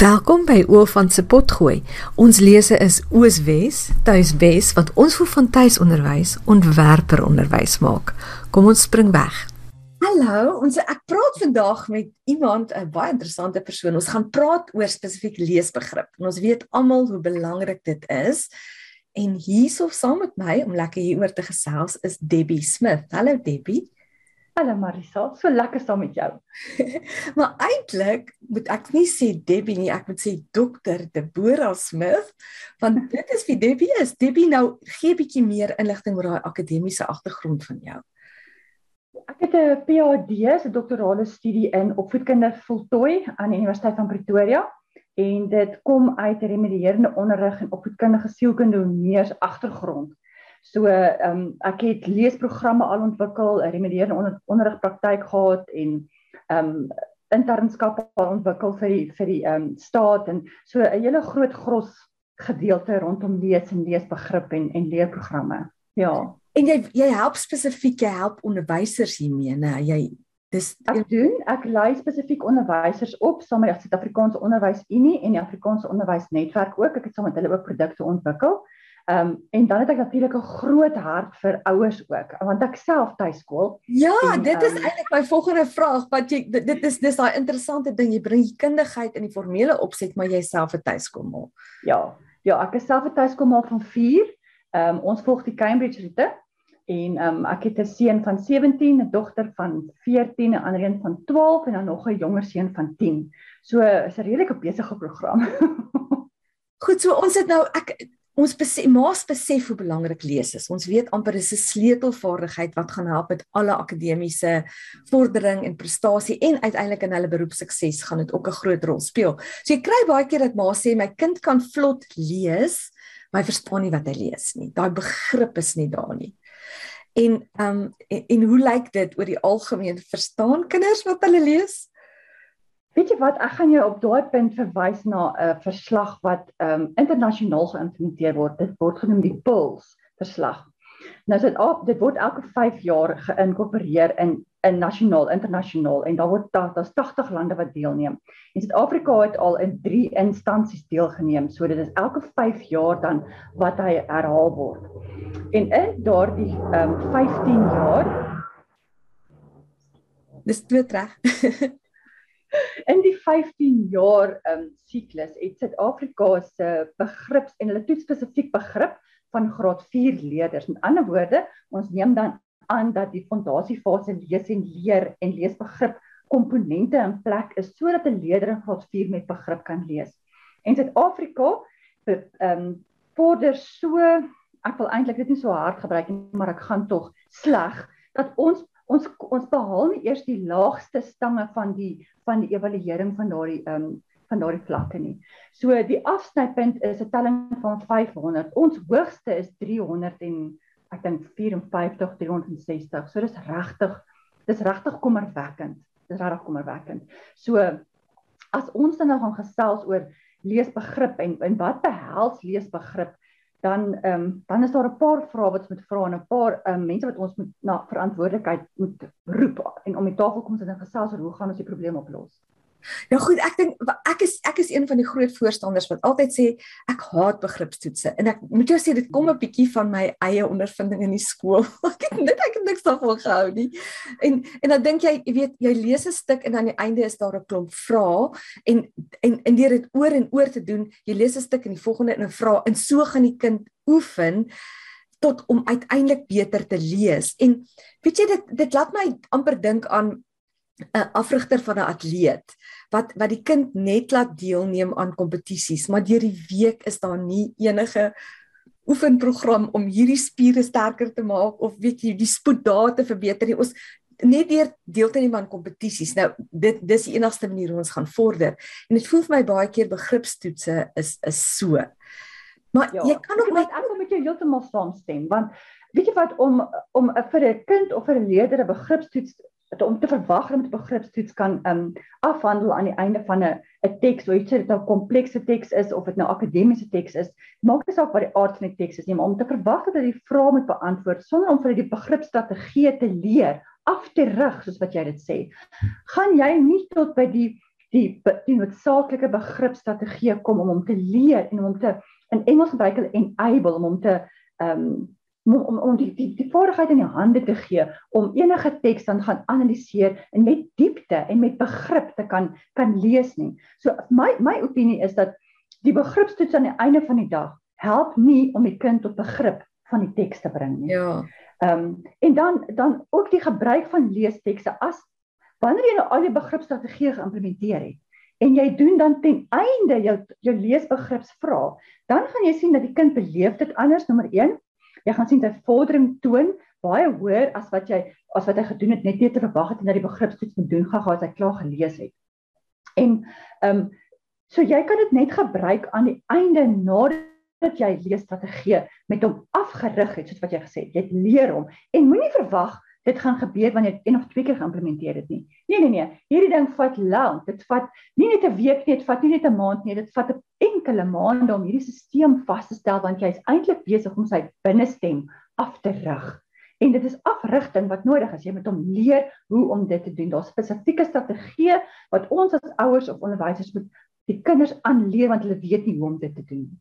Welkom by Oor van se potgooi. Ons lese is Ooswes, Tuiswes wat ons vir van tuisonderwys ontwerper onderwys maak. Kom ons spring weg. Hallo, ons ek praat vandag met iemand 'n baie interessante persoon. Ons gaan praat oor spesifiek leesbegrip. En ons weet almal hoe belangrik dit is. En hierso saam met my om lekker hieroor te gesels is Debbie Smith. Hallo Debbie. Hallo Marisa, so lekker saam met jou. maar eintlik moet ek nie sê Debbie nie, ek moet sê dokter Deborah Smith, want dit is wie Debbie is. Debbie nou gee 'n bietjie meer inligting oor daai akademiese agtergrond van jou. Ek het 'n PhD, 'n doktorale studie in opvoedkunde voltooi aan die Universiteit van Pretoria en dit kom uit remedierende onderrig en opvoedkundige sielkunde neers agtergrond. So ehm um, ek het leesprogramme al ontwikkel, 'n remedierende onder, onderrigpraktyk gehad en ehm um, internskap al ontwikkel vir die vir die ehm um, staat en so 'n hele groot gros gedeelte rondom lees en leesbegrip en en leerprogramme. Ja. En jy jy help spesifiek jy help onderwysers hiermee, né? Jy dis ek doen ek lei spesifiek onderwysers op saam met die Suid-Afrikaanse Onderwysunie en die Afrikaanse Onderwysnetwerk ook. Ek het saam met hulle ook produkte ontwikkel. Ehm um, en dan het ek natuurlik 'n groot hart vir ouers ook want ek self tuiskool. Ja, en, dit is um, eintlik my volgende vraag wat jy dit, dit is dis daai interessante ding jy bring die kundigheid in die formele opset maar jy self 'n tuiskool maak. Ja. Ja, ek is self 'n tuiskool maak van 4. Ehm um, ons volg die Cambridge roete en ehm um, ek het 'n seun van 17, 'n dogter van 14, 'n ander een van 12 en dan nog 'n jonger seun van 10. So is 'n redelike besige program. Goed, so ons het nou ek ons besef maas besef hoe belangrik lees is. Ons weet amper dis 'n sleutelvaardigheid wat gaan help met alle akademiese vordering en prestasie en uiteindelik in hulle beroepsukses gaan dit ook 'n groot rol speel. So jy kry baie keer dat ma sê my kind kan vlot lees, maar hy verstaan nie wat hy lees nie. Daai begrip is nie daar nie. En ehm um, en, en hoe lyk dit oor die algemeen verstaan kinders wat hulle lees? Weet jy wat, ek gaan jou op daai punt verwys na 'n uh, verslag wat ehm um, internasionaal geïmplementeer word. Dit word genoem die PULS verslag. Nou dit op, dit word elke 5 jaar geïnkorporeer in in nasionaal, internasionaal en daar word daar's 80 lande wat deelneem. En Suid-Afrika het al in 3 instansies deelgeneem. So dit is elke 5 jaar dan wat hy herhaal word. En in daardie ehm um, 15 jaar Dis twee reg. In die 15 jaar um siklus het Suid-Afrika se begrips en hulle toets spesifiek begrip van graad 4 leerders. Met ander woorde, ons neem dan aan dat die fondasiefase lees en leer en leesbegrip komponente in plek is sodat 'n leerder in graad 4 met begrip kan lees. En Suid-Afrika um vorder so ek wil eintlik dit nie so hard gebruik nie, maar ek gaan tog sleg dat ons ons ons behaal nie eers die laagste stange van die van die evaluering van daardie ehm um, van daardie vlakke nie. So die afsnypunt is 'n telling van 500. Ons hoogste is 300 en ek dink 54 360. So dis regtig dis regtig kommerwekkend. Dis regtig kommerwekkend. So as ons dan nou gaan gesels oor leesbegrip en en wat behels leesbegrip dan ehm um, dan is daar 'n paar vrae wat ons moet vra en 'n paar um, mense wat ons moet na verantwoordelikheid moet roep en om die tafel kom sit en gesels oor hoe gaan ons die probleem oplos. Nou goed, ek dink ek is ek is een van die groot voorstanders wat altyd sê ek haat begripstoetse en ek moet jou sê dit kom 'n bietjie van my eie ondervinding in die skool. Ek het net ek het niks daarvan gehou nie. En en dan dink jy, jy weet, jy lees 'n stuk en aan die einde is daar 'n klomp vrae en en en deur dit oor en oor te doen, jy lees 'n stuk en die volgende in 'n vraag en so gaan die kind oefen tot om uiteindelik beter te lees. En weet jy dit dit laat my amper dink aan 'n afrigter van 'n atleet wat wat die kind net laat deelneem aan kompetisies, maar deur die week is daar nie enige oefenprogram om hierdie spiere sterker te maak of weet jy die spoed daar te verbeter nie. Ons net deur deel te neem aan kompetisies. Nou dit dis die enigste manier hoe ons gaan vorder. En dit voel vir my baie keer begripstoetse is is so. Maar ja, jy kan ook net ek wil met jou heeltemal saamstem want weet jy wat om om vir 'n kind of vir 'n leerder 'n begripstoets dat om te verwag dat 'n begripstoets kan um afhandel aan die einde van 'n 'n teks, hoe dit nou komplekse teks is of dit nou akademiese teks is, maak nie saak wat die aard van die teks is nie, maar om te verwag dat hy die vrae moet beantwoord sonder om vir die begripstrategie te leer af te rig soos wat jy dit sê. Gaan jy nie tot by die die die noodsaaklike begripstrategie kom om hom te leer en om hom te in Engels gebruik hulle enable om hom te um, om om, om die die, die vaardigheid in die hande te gee om enige teks dan gaan analiseer en met diepte en met begrip te kan kan lees nie. So my my opinie is dat die begripstoets aan die einde van die dag help nie om die kind tot begrip van die teks te bring nie. Ja. Ehm um, en dan dan ook die gebruik van leestekste as wanneer jy nou al die begripstrategieë geïmplementeer het en jy doen dan ten einde jou jou leesbegripsvrae, dan gaan jy sien dat die kind beleef dit anders nommer 1. Jy gaan sien dat vordering toon baie hoër as wat jy as wat hy gedoen het net net te verwag het en dat die begripstoets moet doen gaan as hy klaar gelees het. En ehm um, so jy kan dit net gebruik aan die einde nadat jy leesstrategie met hom afgerig het soos wat jy gesê het. Jy leer hom en moenie verwag dit gaan gebeur wanneer jy een of twee keer geïmplementeer het nie. Nee nee nee, hierdie ding vat lank. Dit vat nie net 'n week nie, dit vat nie net 'n maand nie, dit vat 'n enkele maande om hierdie stelsel vas te stel want jy is eintlik besig om sy binnestem af te rig. En dit is afrigting wat nodig is. Jy moet hom leer hoe om dit te doen. Daar's spesifieke strategieë wat ons as ouers of onderwysers moet die kinders aanleer want hulle weet nie hoe om dit te doen nie.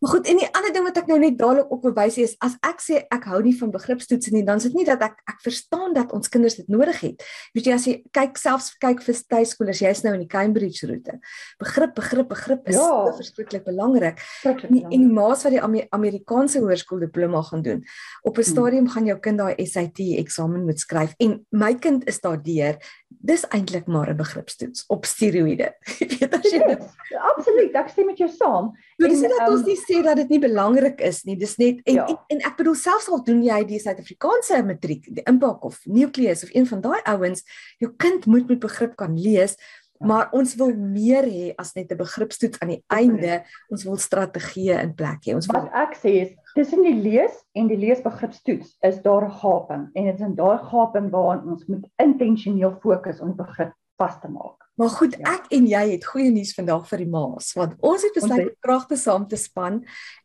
Maar goed, en die ander ding wat ek nou net dadelik ook wil wys is as ek sê ek hou nie van begripstoetse nie, dan is dit nie dat ek ek verstaan dat ons kinders dit nodig het. Weet jy as jy kyk selfs kyk vir tuiskolers, jy's nou in die Cambridge roete. Begrip, begrip, begrip is ja. so verskriklik belangrik. En die, die maas wat die Amer Amerikaanse hoërskool diploma gaan doen. Op 'n hmm. stadium hmm. gaan jou kind daai SAT eksamen moet skryf en my kind is daardeur dis eintlik maar 'n begripstoets op steroïde. Jy weet as jy dit Absoluut, ek stem met jou saam. Dit is nie dat ons um, nie sê dat dit nie belangrik is nie. Dis net en, ja. en en ek bedoel selfs al doen jy die Suid-Afrikaanse matriek, die impak of nucleus of een van daai ouens, jou kind moet met begrip kan lees. Ja. Maar ons wil meer hê as net 'n begripstoets aan die einde. Ons wil strategieë in plek hê. Ons wil Wat ek sê is tussen die lees en die leesbegripstoets is daar 'n gaping en dit is in daai gaping waaraan ons moet intentioneel fokus om die begrip vas te maak. Maar goed, ja. ek en jy het goeie nuus vandag vir die ma's want ons het besluit om kragte saam te span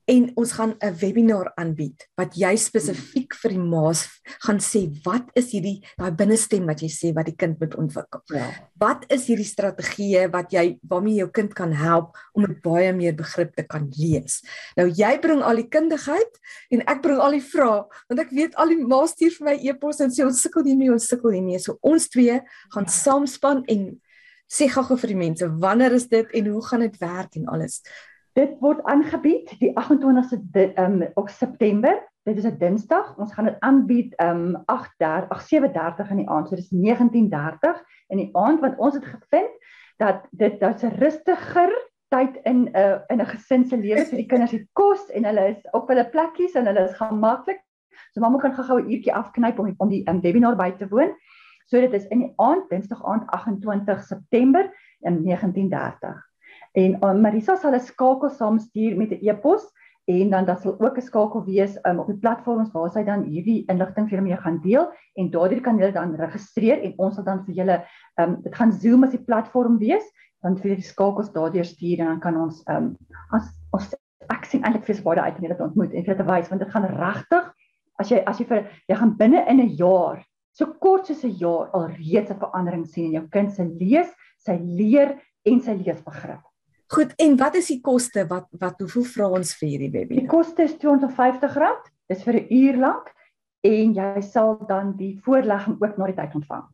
en ons gaan 'n webinar aanbied wat jy spesifiek vir die ma's gaan sê wat is hierdie daai binnestem wat jy sê wat die kind moet ontwikkel. Ja. Wat is hierdie strategieë wat jy waarmee jou kind kan help om met baie meer begrip te kan lees. Nou jy bring al die kundigheid en ek bring al die vrae want ek weet al die ma's stuur vir my e-pos en sê ons sukkel hiermee, ons sukkel hiermee. So ons twee gaan ja. saamspan en sê gou-gou vir die mense wanneer is dit en hoe gaan dit werk en alles. Dit word aangebied die 28ste um, op September. Dit is 'n Dinsdag. Ons gaan dit aanbied um 8:30, 7:30 in die aand. So dis 19:30 in die aand want ons het gevind dat dit dit's 'n rustiger tyd in 'n uh, in 'n gesin se lewe vir die kinders het kos en hulle is op hulle plekkies en hulle is gemaklik. So mamma kan gou-gou 'n uurtjie afknyp om om die um, webinar by te woon. So dit is in die aand, Dinsdag aand 28 September in 1930. En um, Marisa sal 'n skakel saamstuur met 'n e-pos en dan daar sal ook 'n skakel wees um, op die platforms waar sy dan hierdie inligting vir julle mee gaan deel en daardie kan julle dan registreer en ons sal dan vir julle um, dit gaan Zoom as die platform wees dan vir die skakels daardeur stuur en dan kan ons um, as ons ek sien eintlik vir baie uit om julle te ontmoet en vir te wys want dit gaan regtig as jy as jy vir jy gaan binne in 'n jaar so kort soos 'n jaar al reeds 'n verandering sien in jou kind se lees, sy leer en sy leesbegrip. Goed, en wat is die koste? Wat wat hoeveel vra ons vir hierdie webinar? Die koste is R250. Dis vir 'n uur lank en jy sal dan die voorlegging ook na die tyd ontvang.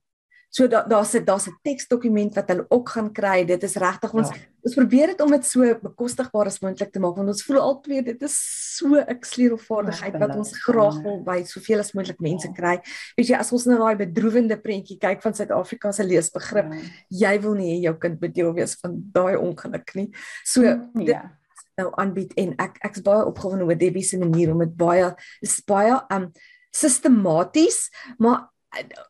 So daar daar's 'n daar's 'n teksdokument wat hulle ook gaan kry. Dit is regtig ons ja. ons probeer dit om dit so bekostigbaar as moontlik te maak want ons voel altyd dit is so 'n sleutelvaardigheid ja, wat ons graag wil by soveel as moontlik mense ja. kry. Weet jy as ons nou daai bedroewende prentjie kyk van Suid-Afrika se leesbegrip, ja. jy wil nie hê jou kind moet deel wees van daai ongeluk nie. So mm, dit ja. nou aanbied en ek ek's baie opgewonde oor Debbie se manier om dit baie is baie um sistematies, maar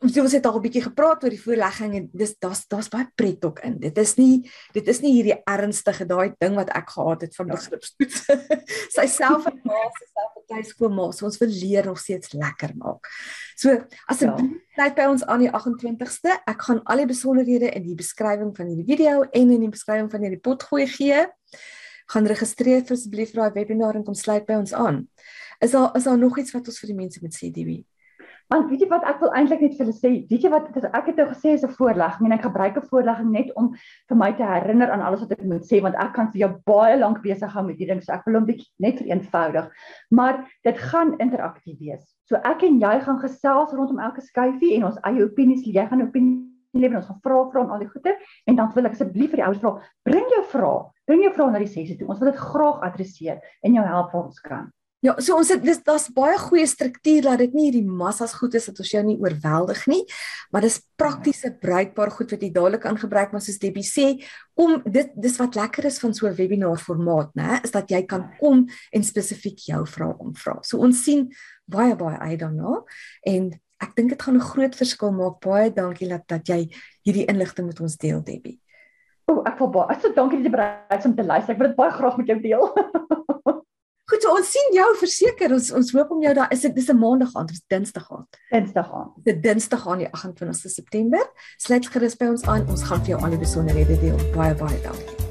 ons het, het al 'n bietjie gepraat oor die voorlegging en dis daar's daar's baie pret ook in. Dit is nie dit is nie hierdie ernstige daai ding wat ek gehad het van ja. begripstoets. Sy self en ma se self op tuiskool ma, so ons wil leer nog steeds lekker maak. So asseblief ja. by ons aan die 28ste. Ek gaan al die besonderhede in die beskrywing van hierdie video en in die beskrywing van hierdie potgooi gee. Gaan registreer asseblief vir daai webinar en kom sluit by ons aan. Is daar is daar nog iets wat ons vir die mense moet sê, Debbie? Want weet jy wat ek wil eintlik net vir hulle sê, weet jy wat ek het nou gesê is 'n voorlegging en ek gebruik 'n voorlegging net om vir my te herinner aan alles wat ek moet sê want ek kan vir jou baie lank besig hou met hierdie ding so ek wil hom bietjie net vereenvoudig. Maar dit gaan interaktief wees. So ek en jy gaan gesels rondom elke skyfie en ons eie opinies, jy gaan opinies lewe ons gaan vra vra en al die goeie en dan wil ek asseblief vir die ouers vra bring jou vrae bring jou vrae na die sessie toe ons wil dit graag adresseer en jou help waar ons kan Ja, so ons het dis daar's baie goeie struktuur dat dit nie hierdie massas goed is dat ons jou nie oorweldig nie, maar dis praktiese bruikbaar goed wat jy dadelik kan gebruik, maar soos Debbie sê, kom dit dis wat lekker is van so 'n webinar formaat, né, is dat jy kan kom en spesifiek jou vrae omvra. So ons sien baie baie uit daarna en ek dink dit gaan 'n groot verskil maak. Baie dankie dat dat jy hierdie inligting met ons deel, Debbie. O, ek voel baie. Ek sê dankie dat jy bereid is om te luister. Ek wil dit baie graag met jou deel. Goed, so ons sien jou verseker. Ons ons hoop om jou daar is dit dis 'n maandag aand, dis dinsdag aand. Dinsdag aand. Dit dinsdag aand die 28ste September. Sluit gerus by ons aan. Ons gaan vir jou al die besonderhede deel. Baie baie dankie.